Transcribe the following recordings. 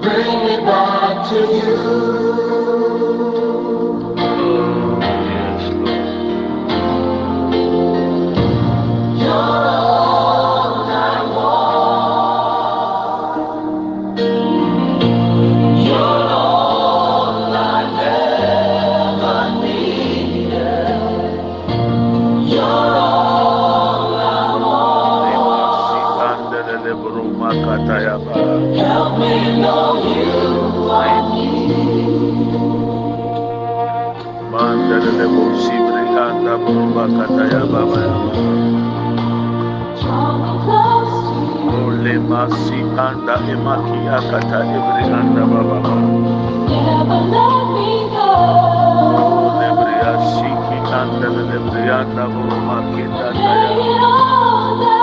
Bring me back to you. Masi anda emaki akata ibri anda baba. Lebri asiki anda lebri anda buruma kita Lay daya.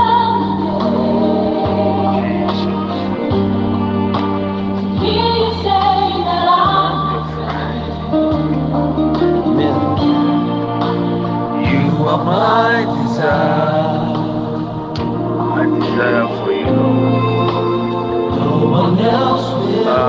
You are my desire.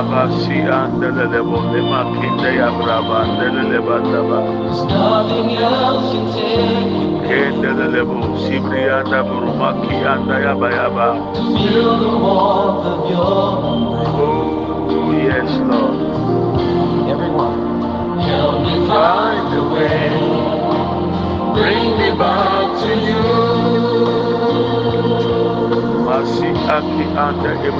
Will. Abasi anda lebo emaki daya brava anda leba. There's nothing else can take Kende lebo sibri anda buruma ki anda yaba yaba. to feel the warmth of your. Oh yes, Lord. Everyone, help me find a way. Bring me back to you. Masi aki ibri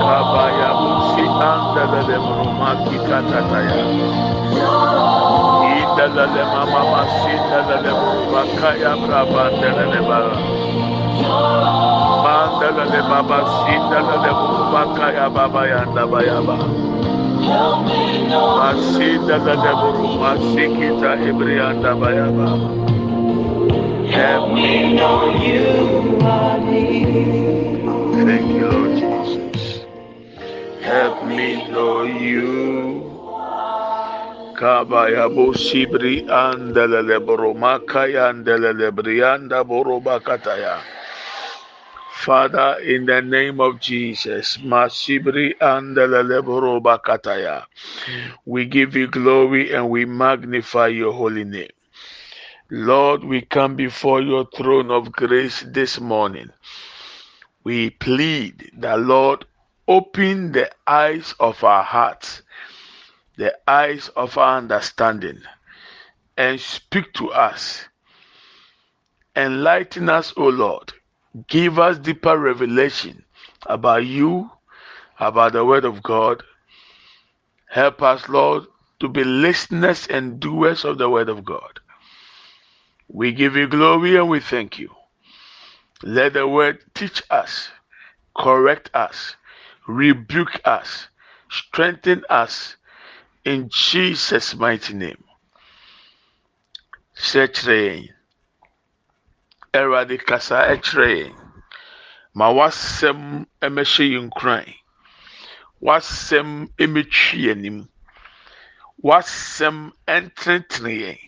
Kabaya busi anda lebro maki katataya. You're all Ida lele mama lebro bakaya braba lele bara. You're all Mandala le baba si lele lebro bakaya baba yanda bayaba. Help me know Masida da deburu masikita ibrianda bayaba. Help me know you are near. Thank you, Lord Jesus. Help me know you. Kabaya bo sibri andele boro makaya andele brianda boro bakataya. Father, in the name of Jesus, Masibri andele boro bakataya. We give you glory and we magnify your holy name. Lord, we come before your throne of grace this morning. We plead that, Lord, open the eyes of our hearts, the eyes of our understanding, and speak to us. Enlighten us, O Lord. Give us deeper revelation about you, about the Word of God. Help us, Lord, to be listeners and doers of the Word of God. We give you glory and we thank you. Let the Word teach us, correct us, rebuke us, strengthen us in Jesus' mighty name. Yɛn. Awurade kasa kyerɛ yɛn. Ma w'asɛm mmɛhyɛ yɛn nkuran. W'asɛm yɛn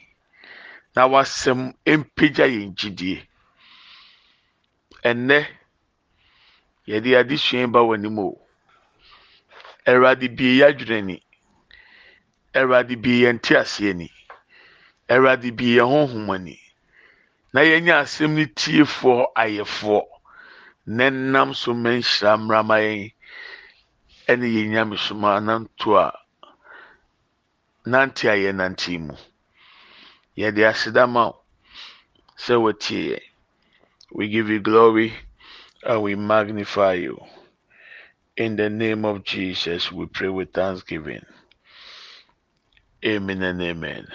na wasɛm mpagya yɛn gyidie. Ɛnnɛ yɛde adesua ba w'anim o. Awurade bie yɛ ni awurade bie yɛn te aseɛ ni awurade bie yɛn honhom ani na yɛnyɛ asɛm no tiefoɔ ayɛfoɔ. Na nam so ma nhyira mmrama yɛn ɛne yɛn nyamesoma nanto a nante a yɛnante mu yɛde aseda ma wo. Sɛ wɔtie we give you glory and we magnify you. In the name of jesus we pray with thanksgiving. Amen and amen.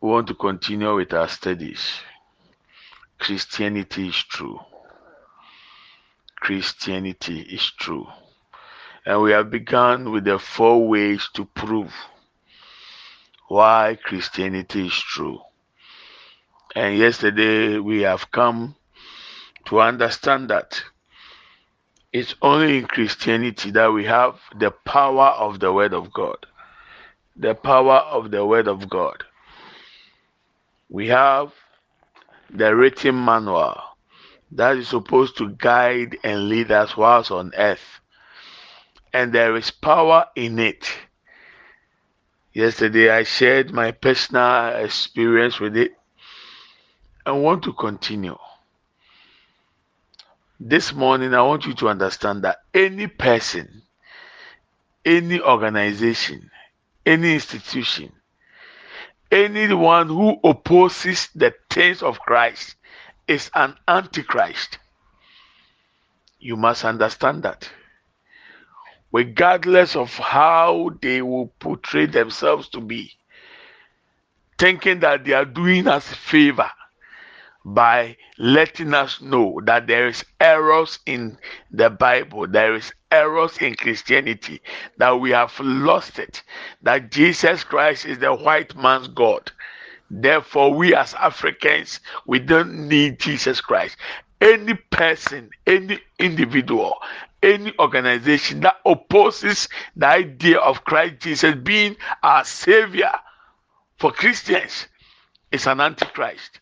We want to continue with our studies. Christianity is true. Christianity is true. And we have begun with the four ways to prove why Christianity is true. And yesterday we have come to understand that it's only in Christianity that we have the power of the Word of God. The power of the Word of God. We have the written manual that is supposed to guide and lead us whilst on earth and there is power in it. Yesterday, I shared my personal experience with it and want to continue. This morning, I want you to understand that any person, any organization, any institution, anyone who opposes the things of Christ is an antichrist. You must understand that regardless of how they will portray themselves to be, thinking that they are doing us a favor by letting us know that there is errors in the bible there is errors in christianity that we have lost it that jesus christ is the white man's god. Therefore we as africans we don't need jesus christ. Any person any individual any organization that opposes the idea of Christ Jesus being our savior for Christians is an antichrist.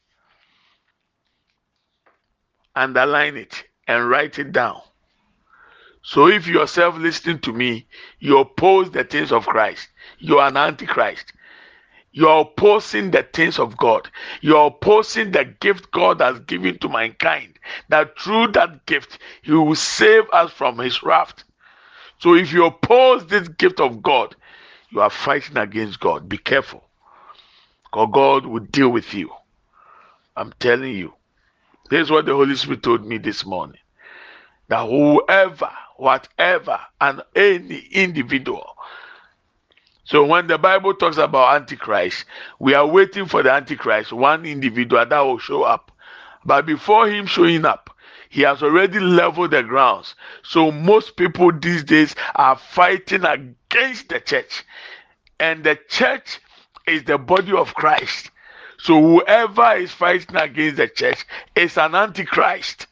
Underline it and write it down. So if yourself listening to me, you oppose the things of Christ, you are an antichrist. You're opposing the things of God. You're opposing the gift God has given to mankind. That through that gift, He will save us from His wrath. So if you oppose this gift of God, you are fighting against God. Be careful. Because God will deal with you. I'm telling you. This is what the Holy Spirit told me this morning. That whoever, whatever, and any individual so when the Bible talks about Antichrist, we are waiting for the Antichrist, one individual that will show up. But before him showing up, he has already leveled the grounds. So most people these days are fighting against the church. And the church is the body of Christ. So whoever is fighting against the church is an antichrist.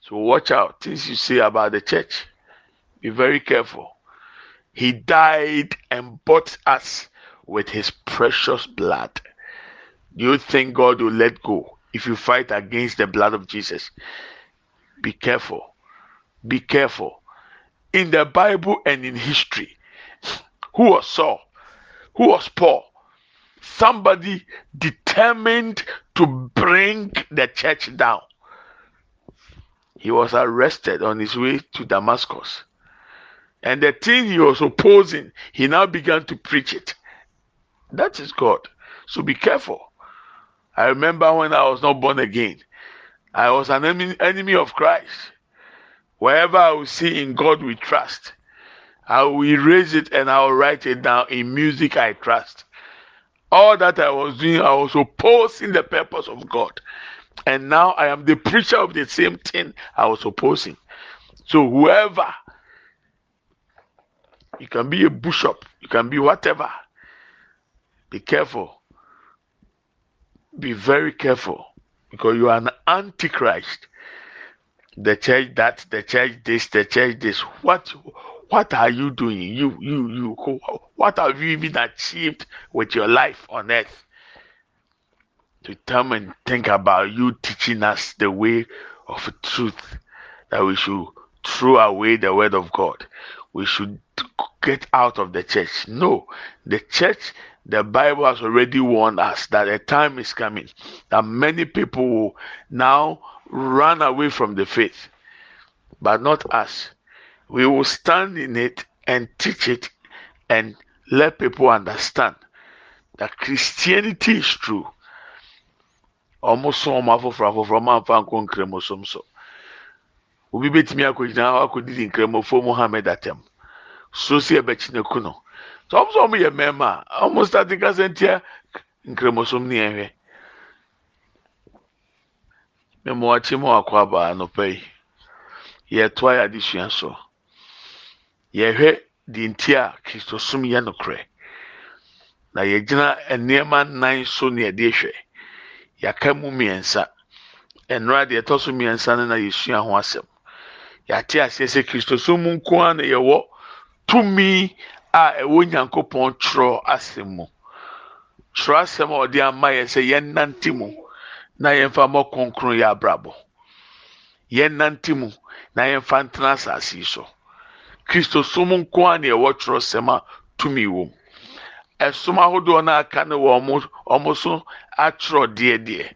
So watch out things you say about the church. Be very careful. He died and bought us with his precious blood. Do you think God will let go if you fight against the blood of Jesus? Be careful. Be careful. In the Bible and in history, who was Saul? Who was Paul? Somebody determined to bring the church down. He was arrested on his way to Damascus. And the thing he was opposing, he now began to preach it. That is God. So be careful. I remember when I was not born again, I was an enemy, of Christ. Wherever I will see in God we trust, I will erase it and I will write it down in music I trust. All that I was doing, I was opposing the purpose of God. And now I am the preacher of the same thing I was opposing. So whoever you can be a bishop. You can be whatever. Be careful. Be very careful because you are an antichrist. the church that, the church this, the church this. What what are you doing? You you you what have you even achieved with your life on earth? To come and think about you teaching us the way of truth that we should throw away the word of God. We should get out of the church. No, the church, the Bible has already warned us that a time is coming that many people will now run away from the faith, but not us. We will stand in it and teach it and let people understand that Christianity is true. Almost so nkramosom so obi betumi akɔgyina hɔ akɔdidi nkramofo muhammed atam so si ɛbɛkyi ne ku no. So ɔmo sɛ ɔmo yɛ mmarima a ɔmo start kasa ntia nkramosom ne ɛhwɛ mmemmɔakye mu akɔ aba anɔpa yi. Yɛtoa yɛ adesua so. Yɛhwɛ deɛ nti a kristosom yɛ nokorɛ. Na yɛgyina nneɛma nnan so ne yɛde hwɛ. Yɛaka mu mmiɛnsa. Nnora deɛ ɛtɔ so mmiɛnsa no na yɛsua ho asɛm. Yɛate aseɛ sɛ kristosom mu nko ara na yɛwɔ tumi a ɛwɔ nyankopɔn twerɛ asɛm mu. Twerɛ asɛm a ɔde ama yɛ sɛ yɛnnante mu na yɛmfa mmɔ kronkron yɛ abrabɔ. Yɛnnante mu na yɛmfa ntena asase yi so. Kristosom nko ara na ɛwɔ twerɛsɛm a tumi wɔ mu. Ɛsom ahodoɔ no aka no wɔ ɔmo so atwerɛ deɛdeɛ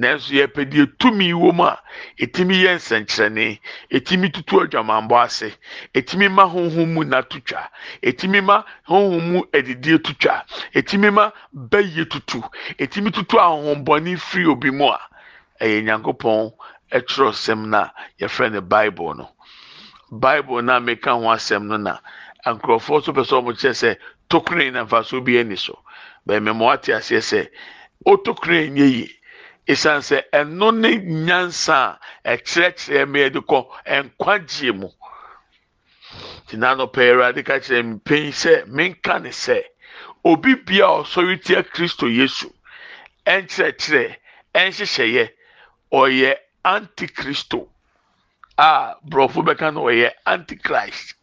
nanso yɛpɛ deɛ tumi wɔ mu a ɛtumi yɛ nsɛnkyerɛnne ɛtumi tutu adwamanbɔ ase ɛtumi ma honhom mu na to twa ɛtumi ma honhom mu adidie to twa ɛtumi ma bɛyie tutu ɛtumi tutu ahohombɔne firi obi mu a ɛyɛ nyankopɔn ɛtwerɛ sɛm no a yɛfrɛ no bible no. Bible no a meka ho asɛm no na nkurɔfoɔ so pɛ sɛ kyerɛ sɛ tokuro na mfaso bi ani so. Bɛmɛ mo ate aseɛ sɛ otokuro nyɛ yie esan sɛ ɛno ne nyansa a ɛkyerɛkyerɛ mi yɛde kɔ nkwagyeɛ mu. Te n'anɔpɛ awurade ka kyerɛ mi panyin sɛ menka obi bia a tia kristo yesu ɛnkyerɛkyerɛ ɛnhyehyɛeɛ ɔyɛ antikristo a borɔfo bɛka no ɔyɛ antichrist.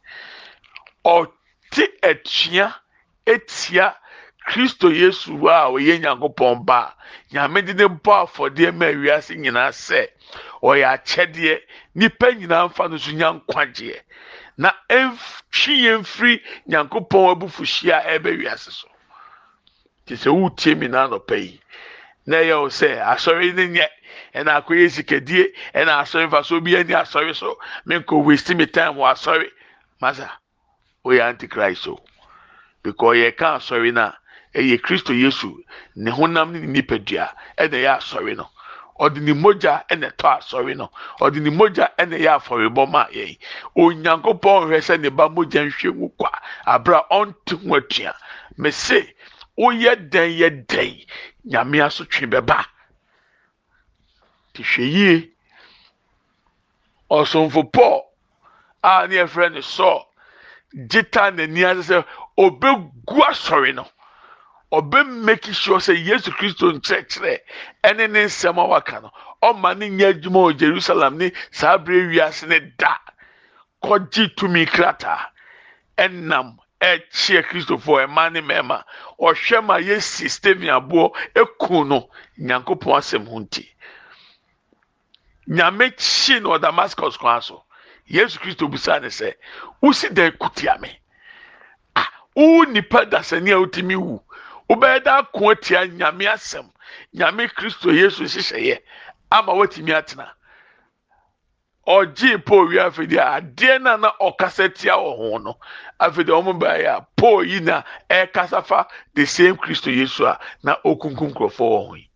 Ɔte atua etia kristo yesu a ɔyɛ nyankopɔn ba. Nyame de ne bɔ afɔdeɛ ma wiase nyinaa sɛ ɔyɛ akyɛdeɛ. Nipa nyinaa nfa no so nya nkwagyeɛ. Na ɛntwi yɛn firi nyankopɔn abufuhyia a ɛbɛ wiase so. Te sɛ wotie mi n'anɔpa yi na ɛyɛ wo sɛ asɔre ne nyɛ. Ɛna akɔyɛ sikadie ɛna asɔre mfaso bi ani asɔre so. Menkɔ waste me time wɔ asɔre. Masa woyɛ antichrist o. Because yɛka asɔre no ɛyɛ kristo yesu. Ne honam ne ne nipadua ɛna ɛyɛ asɔre no. Ɔde ne mogya ɛna ɛtɔ asɔre no. Ɔde ne mogya ɛna ɛyɛ afɔrebɔ ma yɛn. Onyankopɔn hwɛ sɛ ne ba mogya nhwɛ mu kwa abira ɔnte ho atua. Mese woyɛ dɛn yɛ dɛn? Nyame asotwe bɛba. Te hwɛ yie. Ɔsomfo paul a ne yɛfrɛ no sɔɔ gyeta n'ani ase sɛ obegu asɔre no ɔbɛ make sure sɛ yesu kristo nkyerɛkyerɛ. Ɛne ne nsɛm a waka no ɔma ne nyɛ adwuma wɔ jerusalem ne saa abere wiase ne da. Kɔgye tumi krataa ɛnam ɛkyia kristofoɔ ɛma ne mɛɛma ɔhwɛ ma yɛsi stephen aboɔ eku no nyankopɔn asɛm ho nti. Nyame kyi no wɔ damascus kwan so. Yesu kristo busa ne sɛ wosi dɛn kutia me? Ah wo nipa dasani a wotumi wu wobɛyɛ dɛ ako atia nyame asɛm. Nyame kristo yesu hyehyɛeɛ ama watumi atena. Ɔgyee paul wie afei deɛ adeɛ no a na ɔkasa tia wɔ ho no afei deɛ ɔmo baeɛ a paul yi na ɛrekasa fa the same kristo yesu a na okunkum nkurɔfoɔ wɔ ho yi.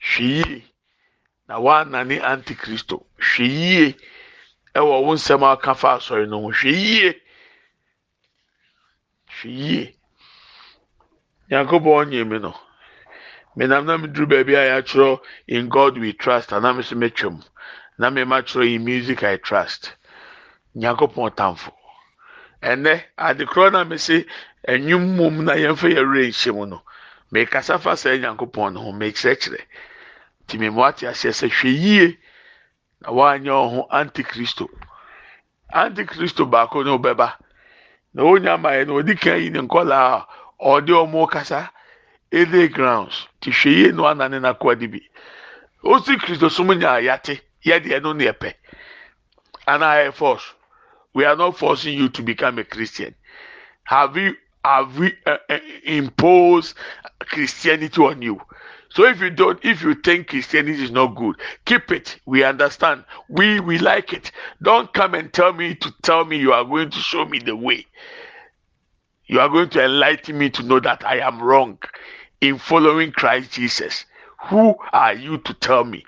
Hwɛ na woanane antikristo. Hwɛ yie ɛwɔ wo nsɛm a aka fa asɔre no ho. Hwɛ yie. Nyankopɔn ɔnyɛ mi no. Menam na meduru baabi a yɛatwerɛ in god we trust anaa me so metwam na mema kyerɛ in music i trust. Nyankopɔn tamfo ɛnɛ ade korɔ na mese ɛnwom mom na yɛmfa yɛwerɛ nhyɛ mu no mekasa fa saa nyankopɔn no ho mekyerɛkyerɛ. Nti mema wate aseɛ sɛ hwɛ yie na wanyɛ ɔho antikristo. Antikristo baako ne ɔbɛba na onya mayɛ na odi kan yi ne nkɔlaa. a ɔde ɔmo kasa ele grounds ti hwɛ yie no anane na kɔɔ de bi. Osi kristo som nya yate yɛ deɛ no ne ɛpɛ ana ayɛ force we are not forcing you to become a christian. Have we have we uh, uh, imposed christianity on you? So if you don't if you think christianity is not good keep it. We understand. We we like it. Don't come and tell me to tell me you are going to show me the way you are going to enlighten me to know that i am wrong in following christ jesus. Who are you to tell me?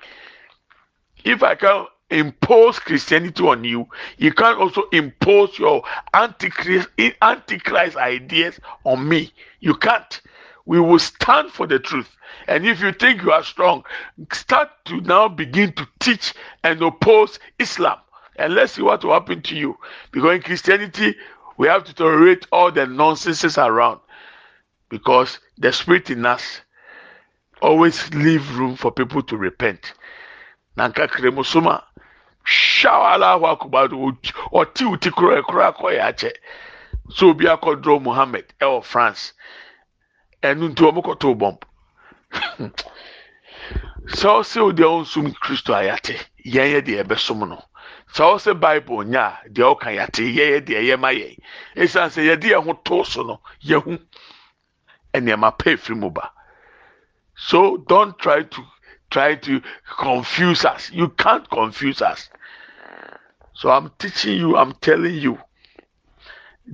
If i can impose christianity on you you can also impose your antichrist antichrist ideas on me. You can't. We will stand for the truth. And if you think you are strong start to now begin to teach and oppose islam. And let's see what will happen to you. Because in christianity we have to tolerate all the nonsenses around because the spirit in us always leave room for people to repent. Nanka kremusoma hwaw alahu akubar ɔte wo ti koro ɛkoro akɔyɛ akyɛ so obi akɔdorɔ muhammed ɛwɔ france. Ɛnu nti wɔn kɔtɔ bɔmp sɛ ɔsɛ o deɛ ɔnsum kristo a yate yɛn yɛ deɛ ɛbɛsom no sɛ ɔsɛ nya deɛ ɔka yate yɛ yɛ deɛ ma esan sɛ yɛde yɛn ho to so no yɛho ɛnneɛma pɛ efiri mu ba so don't try to try to confuse us. You can't confuse us. So I'm teaching you, I'm telling you,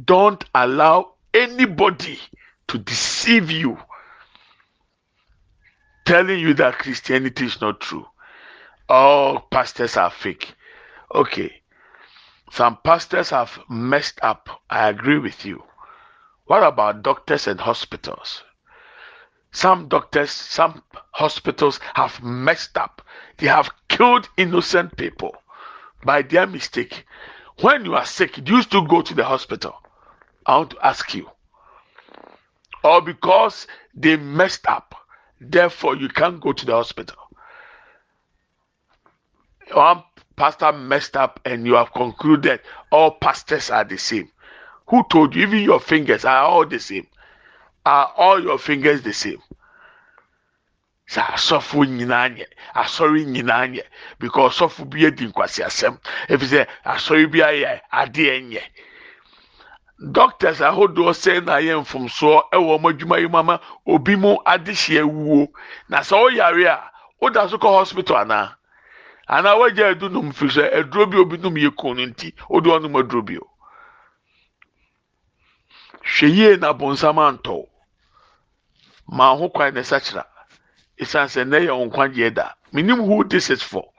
don't allow anybody to deceive you, telling you that Christianity is not true. All pastors are fake. Okay. Some pastors have messed up. I agree with you. What about doctors and hospitals? Some doctors, some hospitals have messed up. They have killed innocent people by their mistake. When you are sick, do you still go to the hospital? I want to ask you. Or because they messed up, therefore you can't go to the hospital. One pastor messed up and you have concluded all pastors are the same. Who told you? Even your fingers are all the same. Are all your fingers the same? sɛ asɔfo nyinaa nyɛ asɔre nyinaa nyɛ because ɔsɔfo bi adi nkwasi asɛm efi sɛ asɔre bi ayɛ adeɛ nyɛ doctors ahodoɔ sɛ na ayɛ mfomsoɔ ɛwɔ wɔn adwuma yi mu ama obi mu adehyia wuo na sɛ ɔyare a ɔda so kɔ hospital anaa anaa wɔagya edu nom firi sɛ aduro bi obi nom yɛ kun no nti ɔde ɔnom aduro bi o. Hwɛ yie na bonsam antɔ maa ho kwan na ɛsa kyerɛ. ɛsiane sɛ nnɛ yɛ wo nkwagyeɛ da. Menim who this is for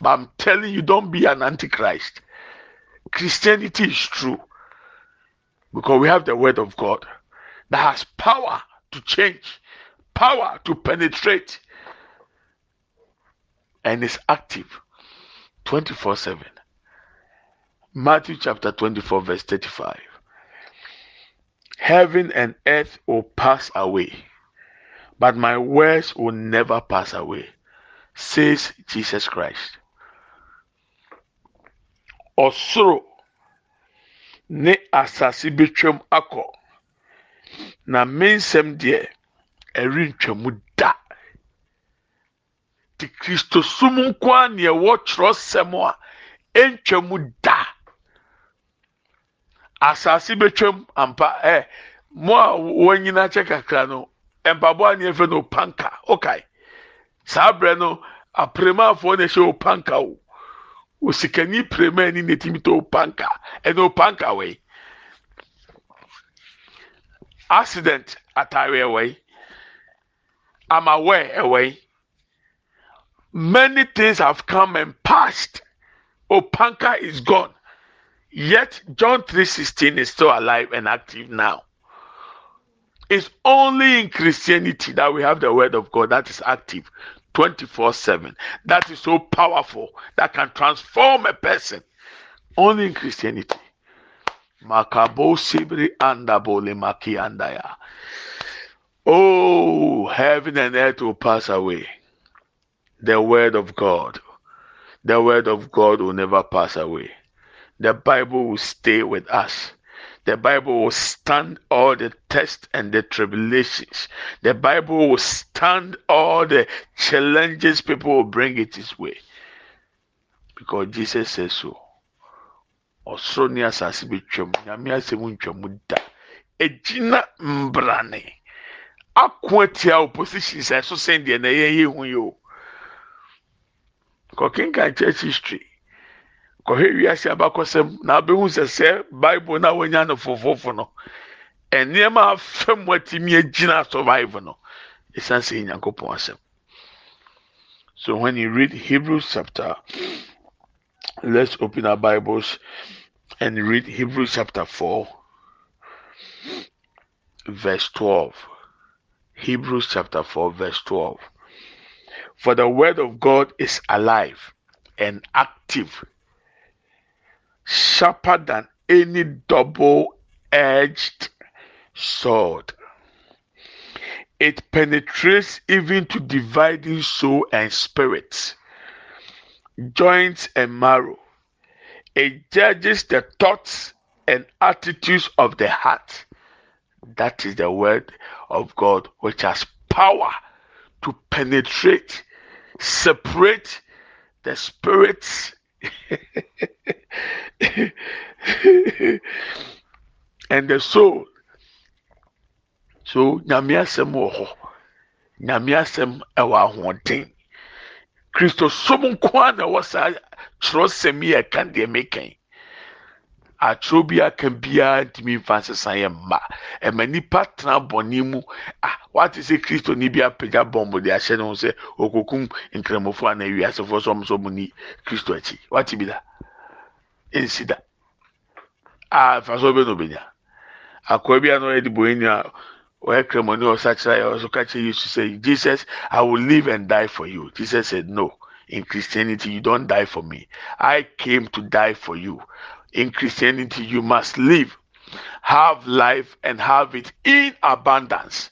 but i'm telling you don't be an antichrist. Christianity is true because we have the word of god that has power to change power to penetrate and is active 24 7 matthew chapter 24 verse 35 heaven and earth will pass away but my words will never pass away, says Jesus Christ. Ɔsoro ne asase betwam akɔ, na me nsɛm deɛ ɛrentwa da. Ti Kristo sum nko a nea ɛwɔ twerɛsɛm a ɛntwa mu da. Asase betwam ampa ɛ mo a wɔn nyinaa kyɛ kakra no mpaboa ne yɛfrɛ no panka okay. Saa berɛ no apremafoɔ na ɛhyɛ opanka o. Osikani prema ni na etimi to opanka ɛna opanka wɔ accident atare ɛwɔ yi amawɛ ɛwɔ yi many things have come and passed opanka is gone yet john 316 is still alive and active now it's only in Christianity that we have the word of God that is active 24 7. That is so powerful that can transform a person. Only in Christianity. Makabo Sibri Andabole Maki Andaya. Oh, heaven and earth will pass away. The word of God, The word of God will never pass away. The Bible will stay with us. The Bible will stand all the tests and the tribulations. The Bible will stand all the challenges people will bring it its way. Because Jesus says so. ɔsoro ne asase betwam nyame asɛm ntwam da egyina mbrane ako atia opposition sɛ ɛso sɛn deɛ na ɛyɛ yɛ yi o kɔkenkan church history. Kɔhwɛ wiase abakɔsɛm na abɛhu sɛ sɛ bible na wɔnya no fofofo no nneɛma afɛm watumi agyina survive no ɛsiane sɛ nyankopɔn asɛm. So when you read hebrews chapter let's open our bibles and read hebrews chapter 4 verse 12 hebrews chapter 4 verse 12 for the word of god is alive and active sharper than any double edged sword. It penetrates even to dividing soul and spirit, joints and marrow. It judges the thoughts and attitudes of the heart. That is the word of God, which has power to penetrate, separate the spirits. And the soul. So nyame asɛm wɔ hɔ. Nyame asɛm ɛwɔ ahoɔden. Kristo som nko a na ɛwɔ saa yi ɛka deɛ atwerɛ bi aka biara ntumi nfa nsesa yɛ mma. Ɛma nipa tena bɔnne mu. Ah wate sɛ kristo ni bi apagya bɔmbo de ahyɛ ne ho sɛ okokum nkramofo a na wiasefoɔ sɛ ɔmo sɛ ɔmo ni kristo akyi. Wate bi da. Nsi da. A mfa so ɔbɛ na obenya? Akɔrɔ bi a na ɔyɛ de bɔ enyi a ɔyɛ kremoni ɔsa kyerɛ yɛ ɔso ka kyerɛ yesu sɛ jesus i will live and die for you. Jesus said no. In christianity you don't die for me. I came to die for you in christianity you must live have life and have it in abundance.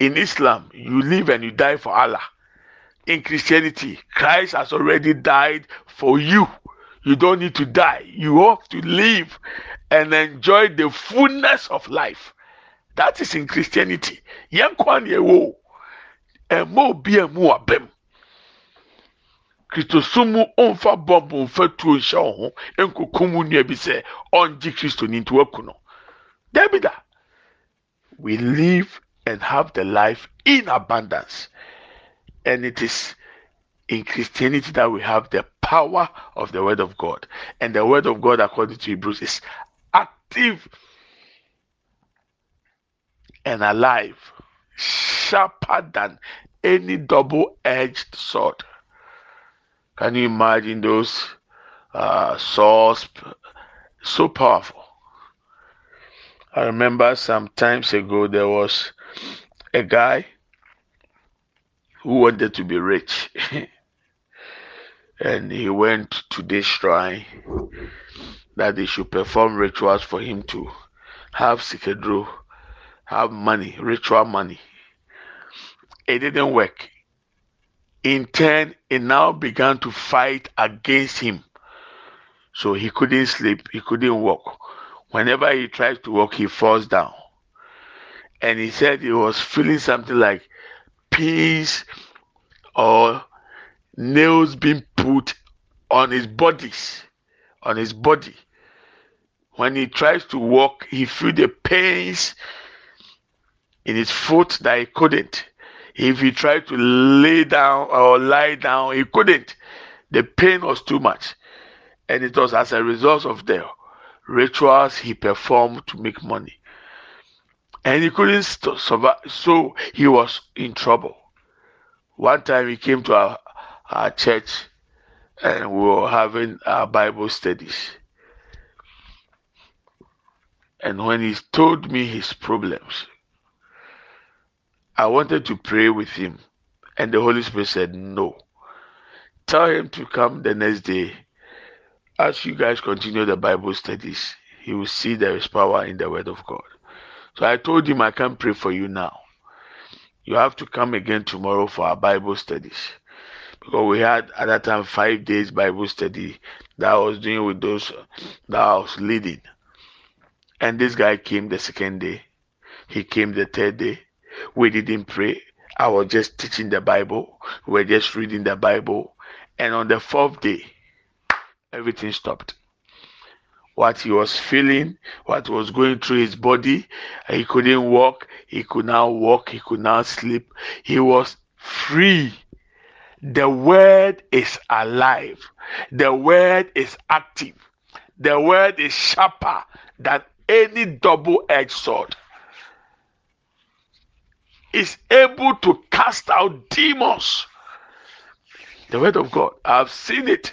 In islam you live and you die for allah. In christianity christ has already died for you. You don't need to die. You have to live and enjoy the fullness of life. That is in christianity. Yɛn kwan yɛ wo ɛmɛ obi a mu abɛm kristosom tuo nhyɛ wɔn ho mu nua bi sɛ ɔngye kristo ni nti no. We live and have the life in abundance. And it is in christianity that we have the power of the word of god. And the word of god according to hebrews is active and alive, sharper than any double edged sword. Can you imagine those uh? So powerful. I remember some times ago there was a guy who wanted to be rich. and he went to this shrine that they should perform rituals for him to have sikadro, have money, ritual money. It didn't work. In turn, it now began to fight against him. So he couldn't sleep, he couldn't walk. Whenever he tries to walk, he falls down. And he said he was feeling something like pins or nails being put on his bodies, on his body. When he tries to walk, he feels the pains in his foot that he couldn't. If he tried to lay down or lie down, he couldn't. The pain was too much. And it was as a result of the rituals he performed to make money. And he couldn't st- survive, so he was in trouble. One time he came to our, our church and we were having our Bible studies. And when he told me his problems, I wanted to pray with him. And the Holy Spirit said, No. Tell him to come the next day. As you guys continue the Bible studies, he will see there is power in the Word of God. So I told him, I can't pray for you now. You have to come again tomorrow for our Bible studies. because we had at that time five days Bible study that I was doing with those that I was leading. And this guy came the second day. He came the third day. We didn't pray. I was just teaching the Bible. We were just reading the Bible. And on the fourth day, everything stopped. What he was feeling, what was going through his body, he couldn't walk. He could now walk. He could now sleep. He was free. The word is alive. The word is active. The word is sharper than any double edged sword. Is able to cast out demons. The word of God. I've seen it.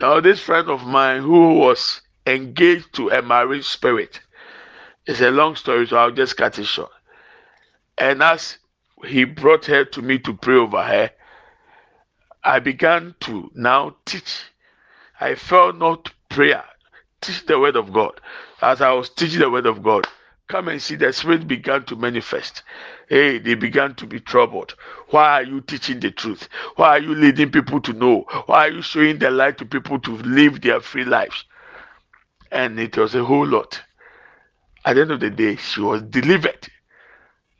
Now, this friend of mine who was engaged to a marriage spirit. It's a long story, so I'll just cut it short. And as he brought her to me to pray over her, I began to now teach. I felt not prayer, teach the word of God. As I was teaching the word of God, come and see the spirit began to manifest. Hey, they began to be troubled. Why are you teaching the truth? Why are you leading people to know? Why are you showing the light to people to live their free lives? And it was a whole lot. At the end of the day, she was delivered.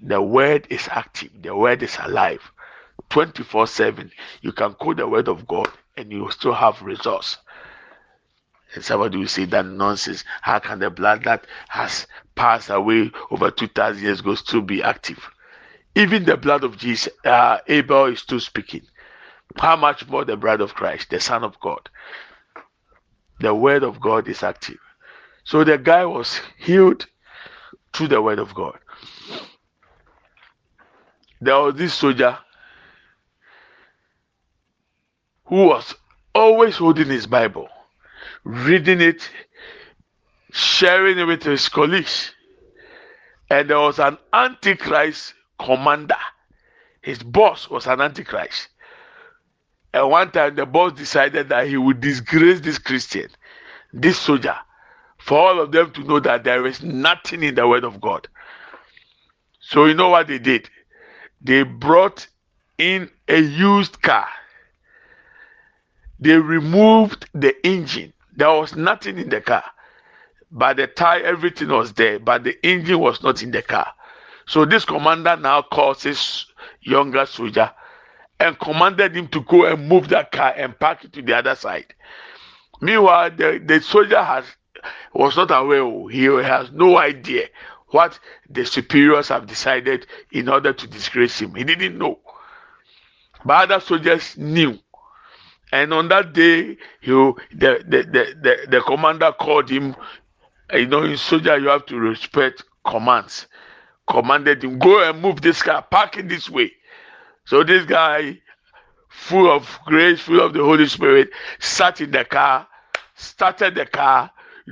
The word is active, the word is alive. 24 7. You can quote the word of God and you still have results. And somebody will say that nonsense. How can the blood that has passed away over 2,000 years ago still be active? Even the blood of Jesus, uh, Abel is still speaking. How much more the blood of Christ, the Son of God? The word of God is active. So the guy was healed through the word of God. There was this soldier who was always holding his Bible, reading it, sharing it with his colleagues. And there was an antichrist commander. His boss was an antichrist. And one time the boss decided that he would disgrace this Christian, this soldier, for all of them to know that there is nothing in the word of God. So you know what they did? They brought in a used car they removed the engine. There was nothing in the car. But the tire, everything was there, but the engine was not in the car. So this commander now calls his younger soldier and commanded him to go and move that car and park it to the other side. Meanwhile, the, the soldier has was not aware. Oh, he has no idea what the superiors have decided in order to disgrace him. He didn't know. But other soldiers knew. And on that day, you the, the, the, the, the commander called him. You know, in soldier, you have to respect commands. Commanded him, go and move this car, park it this way. So this guy, full of grace, full of the Holy Spirit, sat in the car, started the car,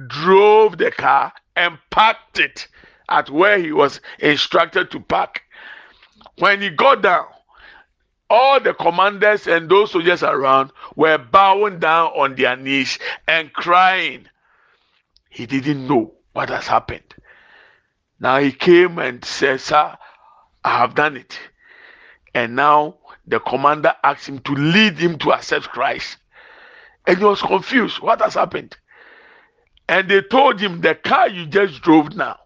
drove the car, and parked it at where he was instructed to park. When he got down, all the commanders and those soldiers around were bowing down on their knees and crying. He didn't know what has happened. Now he came and said, Sir, I have done it. And now the commander asked him to lead him to accept Christ. And he was confused. What has happened? And they told him, The car you just drove now,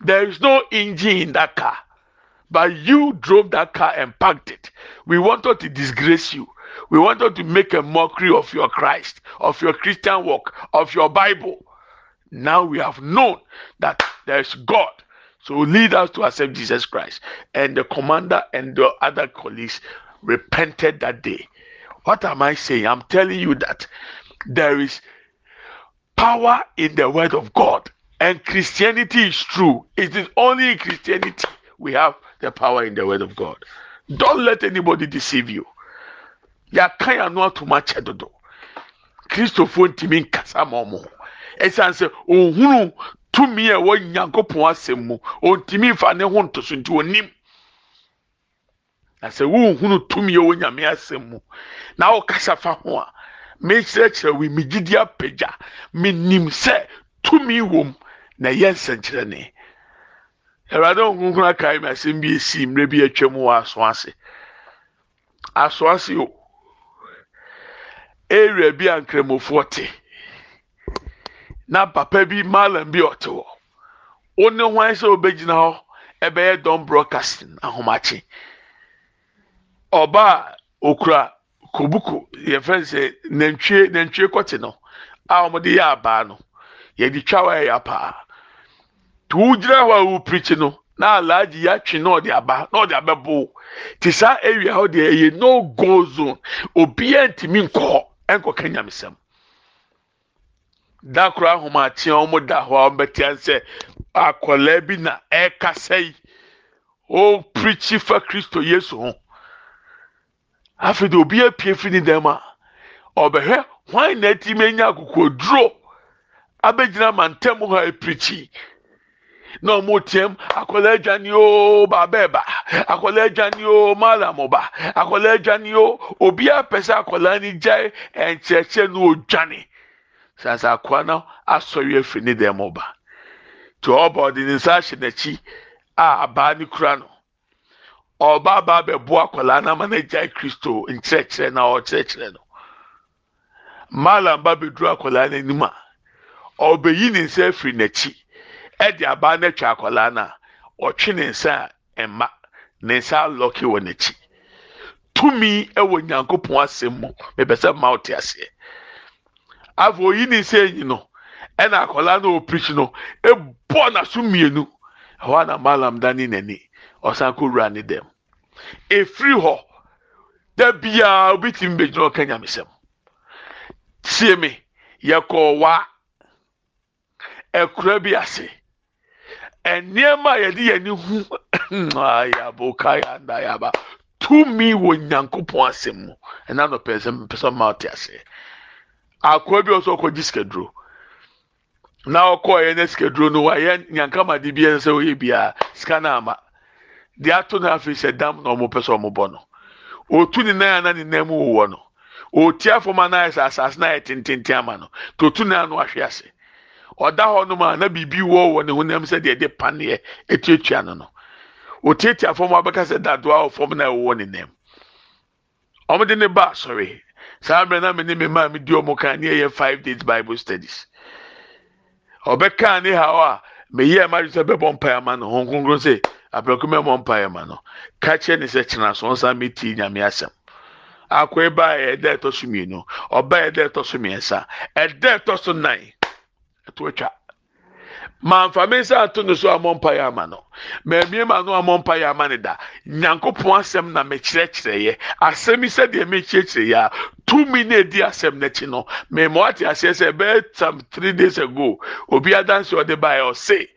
there is no engine in that car. But you drove that car and parked it. We wanted to disgrace you. We wanted to make a mockery of your Christ, of your Christian work, of your Bible. Now we have known that there is God. So lead us to accept Jesus Christ. And the commander and the other colleagues repented that day. What am I saying? I'm telling you that there is power in the word of God. And Christianity is true. It is only in Christianity we have the power in the word of God. Don't let anybody deceive you. yɛaka yɛn ano ato mu akyɛ dodo kristofoɔ ntumi nkasa ma ɔmo ɛsiane sɛ ohunu tumi a ɛwɔ nyankopɔn asɛm mu. Ontumi nfa ne ho ntoso nti onim. Na sɛ wohunu tumi a ɛwɔ nyame asɛm mu. Na ɔkasa fa ho a mekyerɛkyerɛ wo megidi apagya. Menim tumi wɔ na ɛyɛ nsɛnkyerɛnne awurade nkonkron akae me asɛm bi esi mmerɛ bi atwa mu wɔ aso ase asoase o. Area bi a nkramofoɔ te. Na papa bi malam bi ɔte hɔ. Wo ne hwan sɛ wobɛgyina hɔ ɛbɛyɛ dɔm broadcasting ahomakye. Ɔba a okura kobuku yɛfrɛ sɛ nantwie nantwie kɔte no a wɔde yɛ abaa no. Yɛde twa wa yɛ paa to wogyina hɔ a wopirikyi no na alagye yɛatwe na ɔde aba na ɔde abɛbo te saa area hɔ deɛ ɛyɛ no go zone. Obiara ntumi nkɔ hɔ nyamesɛm da koro ahomakye a wɔn da hɔ a wɔbɛte sɛ akwadaa bi na ɛrekasa yi. Ɔpirikyi fa kristo yesu ho. Afei de obi apue fi ne dɛm a ɔbɛhwɛ hwan na ti menya akokoduro abɛgyina mantam hɔ apirikyi na ọmụ tiem akọla ẹja ni o baba ẹba akọla ẹja ni o malamu ba akọla obi apẹsẹ akọla ni gya ẹnkyẹkyẹ ni sasa akọla no asọrọ efiri ne dẹm ọba tí ọba ọdị ne nsa ahyɛ a abaa ne kura ọba abaa bɛbu akọla n'ama ne kristo nkyerɛkyerɛ na ɔkyerɛkyerɛ no. Malam ba bɛduru akọla n'anim a ɔbɛyi ne nsa efiri n'akyi. Ɛde abaa no atwa akwadaa no ɔtwe ne nsa a ne nsa alɔke wɔ n'akyi. Tumi ɛwɔ nyankopɔn asɛm mu. Mepɛ mma ɔte aseɛ. Afɔ oyi ne nsa enyi no ɛna akwadaa no ɔpirikyi no ebɔ n'aso mmienu. Ɛhɔ na malam dani n'ani. Ɔsan kɔ wura ne dɛm. Efiri hɔ dabiaa obi ti mi bɛgyina ɔka nyamesɛm. Tie me yɛkɔɔ waa ɛkura bi ase. Nneɛma a yɛde yɛn hu ayabo kaya ndayaba tumi wɔ nyankopɔn asɛm mu ɛna no pɛ sɛ mpɛ sɛ ɔma ɔte ase. Akɔa bi ɔsɔ ɔkɔ gyi sikaduro. Na ɔkɔɔ yɛ ne sikaduro no wayɛ nyankamade bi sɛ ɔyɛ biara sika no ama. Deɛ ato no afei sɛ dam na ɔmo pɛ sɛ ɔmo bɔ no. Otu ne nan ana ne nan mu wɔ no. Oti afɔm ana ayɛ sɛ asase na ayɛ tententen ama no. Totu nan ano ahwe ase ɔda hɔ nom a na biribi wɔ wɔ ne honam sɛ deɛ ɛde paneɛ etuatua no no. Otietia fam abɛka sɛ dadoa wɔ fam na ɛwɔ ne nam. Wɔn de ne ba asɔre. Saa abirɛ na me ne me maa mi di wɔn kan ne yɛ five days bible studies. Ɔbɛka ne ha a meyɛ ɛma sɛ bɛbɔ mpaeɛ ama no. Wɔn kronkron sɛ abirɛko mɛbɔ mpaeɛ ama no. Kakyɛ ne sɛ kyerɛ so nsa ti nyame asɛm. Akɔ eba yɛ ɛda ɛtɔ so mmienu ɔba ɛda ɛtɔ so mmiɛnsa ɛda ɛtɔ so nan ɛto atwa. Manfa mi nsa ato ne so amɔ mpaeɛ ama no. Mɛmie ma no amɔ mpaeɛ ama ne da. Nyankopɔn asɛm na mɛkyerɛkyerɛ yɛ asɛm yi sɛdeɛ mɛkyerɛkyerɛ yɛ a tumi na edi asɛm n'akyi no mɛmɔ ate aseɛ sɛ bɛyɛ some three days ago obi adansi ɔde ba yɛ ɔse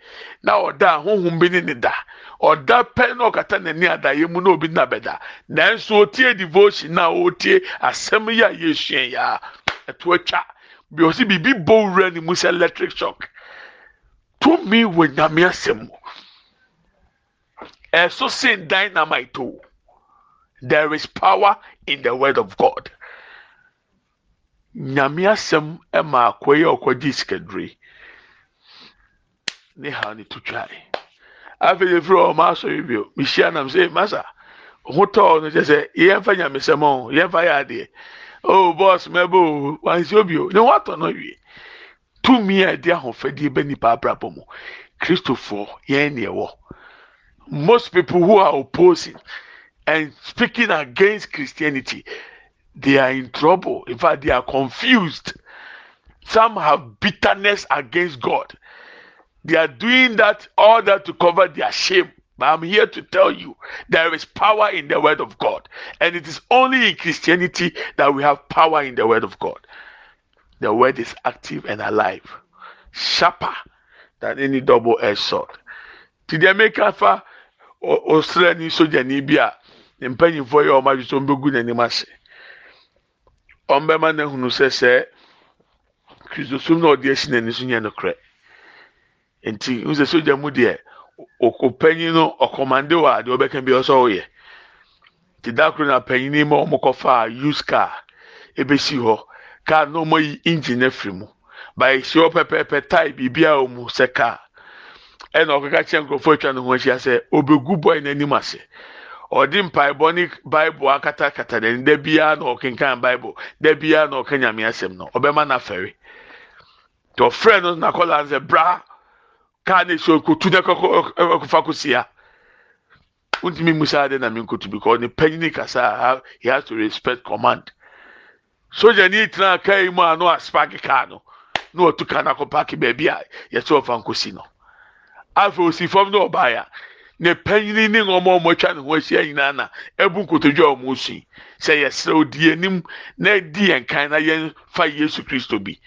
na ɔda ahohom bi ne ne da. Ɔda pɛ na ɔkata n'ani adaeɛ mu na obi na bɛda. Nanso otie devotion na otie asɛm yi a yɛsua yɛ a ɛto atwa bi ɔsi biribi bɔ wura ne mu sɛ electric shock. Tumi wɔ nyame asɛm ɛso sen dynamite o. There is power in the word of god. Nyame asɛm ɛma akɔyɛ ɔkɔgye sikadure ne ha ne to twae afei de firi ɔmo asɔre bio mehyia nam sɛ masa ho tɔɔ no kyɛ sɛ yɛmfa nyamesɛm o yɛmfa yɛ adeɛ Oh, o bɔs mɛbɛ o wansi obi o ne ho atɔ no wie tumi a ɛde ahofadie bɛ nipa abrabɔ mu kristofoɔ yɛn ne ɛwɔ most people who are opposing and speaking against christianity they are in trouble. In fact they are confused. Some have bitterness against god. They are doing that all that to cover their shame but i'm here to tell you there is power in the word of god and it is only in christianity that we have power in the word of god the word is active and alive, sharper than any double-edged sword. Ti deɛ meka fa ɔsrani sogyani bi a ne mpanyinfoɔ yɛ ɔmo adwesɛ ɔmo bɛgu n'anim ase. Ɔmo bɛma n'ehunu sɛ sɛ kristosom na ɔde esi n'ani so nyɛ nokorɛ. Nti n sɛ sogya mu deɛ ɔpanyin no ɔkɔmande wɔ a deɛ ɔbɛka bi ɔsɔ ɔyɛ. Ti dakoro na panyin mu a ɔmo kɔfa used car ebesi hɔ. kaa na ɔmo yi engine afiri mu bayi si hɔ pɛpɛɛpɛ tae biribi a ɔmo sɛ kaa ɛna ɔkeka kyerɛ nkurɔfoɔ atwa ne ho ahyia sɛ obegu bɔyɛ n'anim ase ɔde mpaebɔ ne bible akatakata n'ani da biara na ɔkenkan bible da biara na ɔka nyame asɛm no ɔbɛma n'afɛre nti ɔfrɛ no n'akɔla sɛ bra kaa ne so kotu ne kɔkɔ ɛkɔfa kɔsia ntumi musa ade na mi nkotu because ne panyin kasa he has to respect command. Soja ni tena kaa yi mu a no aspark kaa no na ɔtu kaa na akɔ paaki baabi a yɛsɛ ɔfa nkosi no. Afei osi fam na ɔbaaya ne panyin ne nneɛma a wɔatwa ne ho ahyia nyinaa na ebu nkotodwe a wɔn si sɛ yɛsrɛ odi anim na di yɛn kan na yɛn fa yesu kristo bi.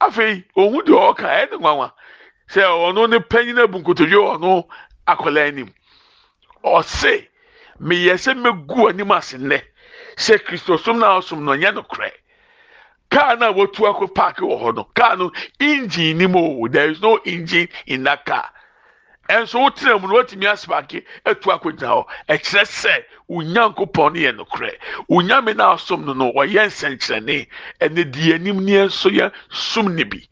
Afei ohun deɛ ɔka ɛyɛ ne nwanwa sɛ ɔno ne panyin ebu nkotodwe ɔno akɔla anim. Ɔse meyɛ sɛ megu anim ase nnɛ. Sɛ kristo som na ɔsom no ɔnyɛ no korɛ kaa no a wɔtu akɔ paaki wɔ hɔ no kaa no engine ni o. There is no engine in that car. Ɛnso wotena mu no watumi aspaaki atu akɔ gyina hɔ. Ɛkyerɛ sɛ onyankopɔn no yɛ no korɛ onyame na asom no no ɔyɛ nsɛnkyerɛnne. Ɛne di anim ne nso yɛ som ne bi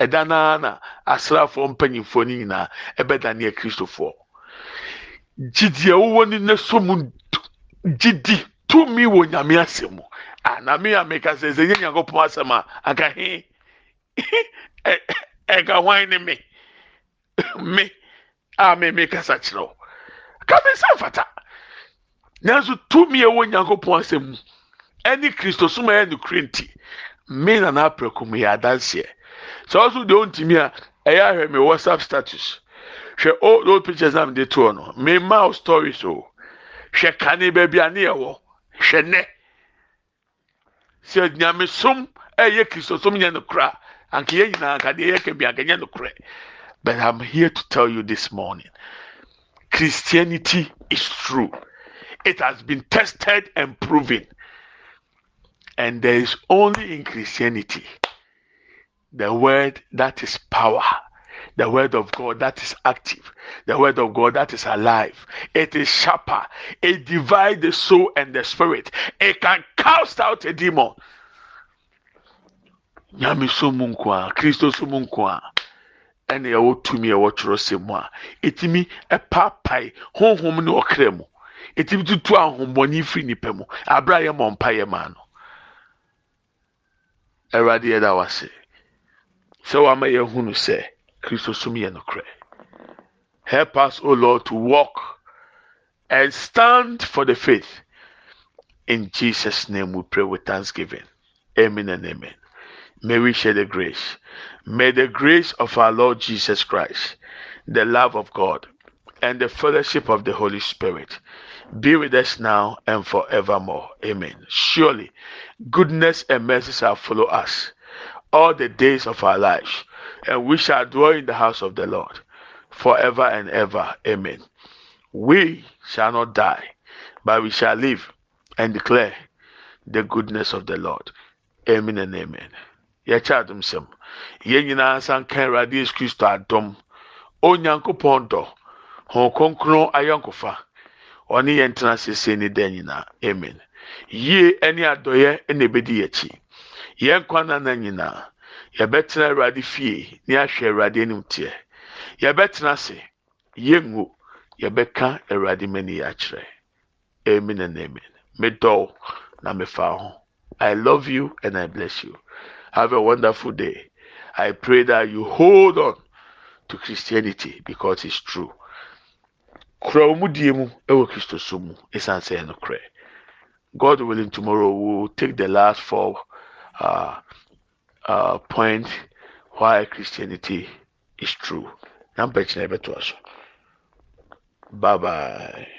ɛda naa na asraafoɔ mpanyinfoɔ no nyinaa ɛbɛda ne yɛ kristofoɔ. Gyidi a wɔwɔ ne na so mu gyidi tumi wɔ nyame asɛm mu. A na me a meka sɛ sɛ nyɛ nyankopɔn asɛm a anka he? Ɛka hwan ne me? Me? A me me kasa kyerɛ wo. Ka me nsa mfata. Nanso tumi ɛwɔ nyankopɔn asɛm mu ɛne kristo som a ɛyɛ nokure nti me na n'aprɛko mu yɛ adanseɛ. Sɛ ɔso deɛ ɔntumi a ɛyɛ ahwɛ me whatsapp status. Hwɛ old old pictures na mede toɔ no me wo stories o hwɛ kane a ne. Yɛwɔ hwɛ nɛ sɛ nyamesom ɛyɛ kristosom nyɛ no nyinaa no but i'm here to tell you this morning christianity is true. It has been tested and proven. And there is only in christianity the word that is power the word of God that is active, the word of God that is alive. It is sharper. It divides the soul and the spirit. It can cast out a demon. Nyame so mu nko a, Kristo so mu nko a, ɛna ɛwɔ tumi a ɛwɔ twerɛsɛm mu a, etimi ɛpaapae honhom ne ɔkra mu. Etimi tutu ahombɔne firi nipa mu. Abra yɛ mɔ mpa yɛ maa no. Awurade yɛ da wase. Sɛ wama yɛ hunu sɛ, Kristo som yɛ nokorɛ. Help us, O Lord, to walk and stand for the faith. In Jesus' name we pray with thanksgiving. Amen and amen. May we share the grace. May the grace of our Lord Jesus Christ, the love of God, and the fellowship of the Holy Spirit be with us now and forevermore. Amen. Surely, goodness and mercy shall follow us all the days of our lives, and we shall dwell in the house of the Lord forever and ever. Amen. We shall not die, but we shall live and declare the goodness of the Lord. Amen and amen. Yɛkyɛ adom sɛm. Yɛn nyinaa nsa nka Awurade Yesu Kristo adom. Onyankopɔn dɔ. Hɔn kronkron ayɔnkofa. Ɔne yɛn tena sese ne nyinaa. Amen. Yie ne adɔyɛ na ebedi yɛn akyi. Yɛn kwan nana nyinaa. Yɛbɛtena Awurade fie ne ahwɛ Awurade anim teɛ. Yɛbɛtena ase. Yɛngu. Yɛbɛka Awurade mani akyerɛ. Amen and amen. Medɔw na mefa ho. I love you and I bless you. Have a wonderful day. I pray that you hold on to Christianity because it's true. Kura mu die mu ɛwɔ Kristo mu esan sɛ ɛno korɛ. God willing, tomorrow we will take the last four uh, uh, points why Christianity is true. Na mpɛkyerɛ ɛbɛto aso. Bye bye.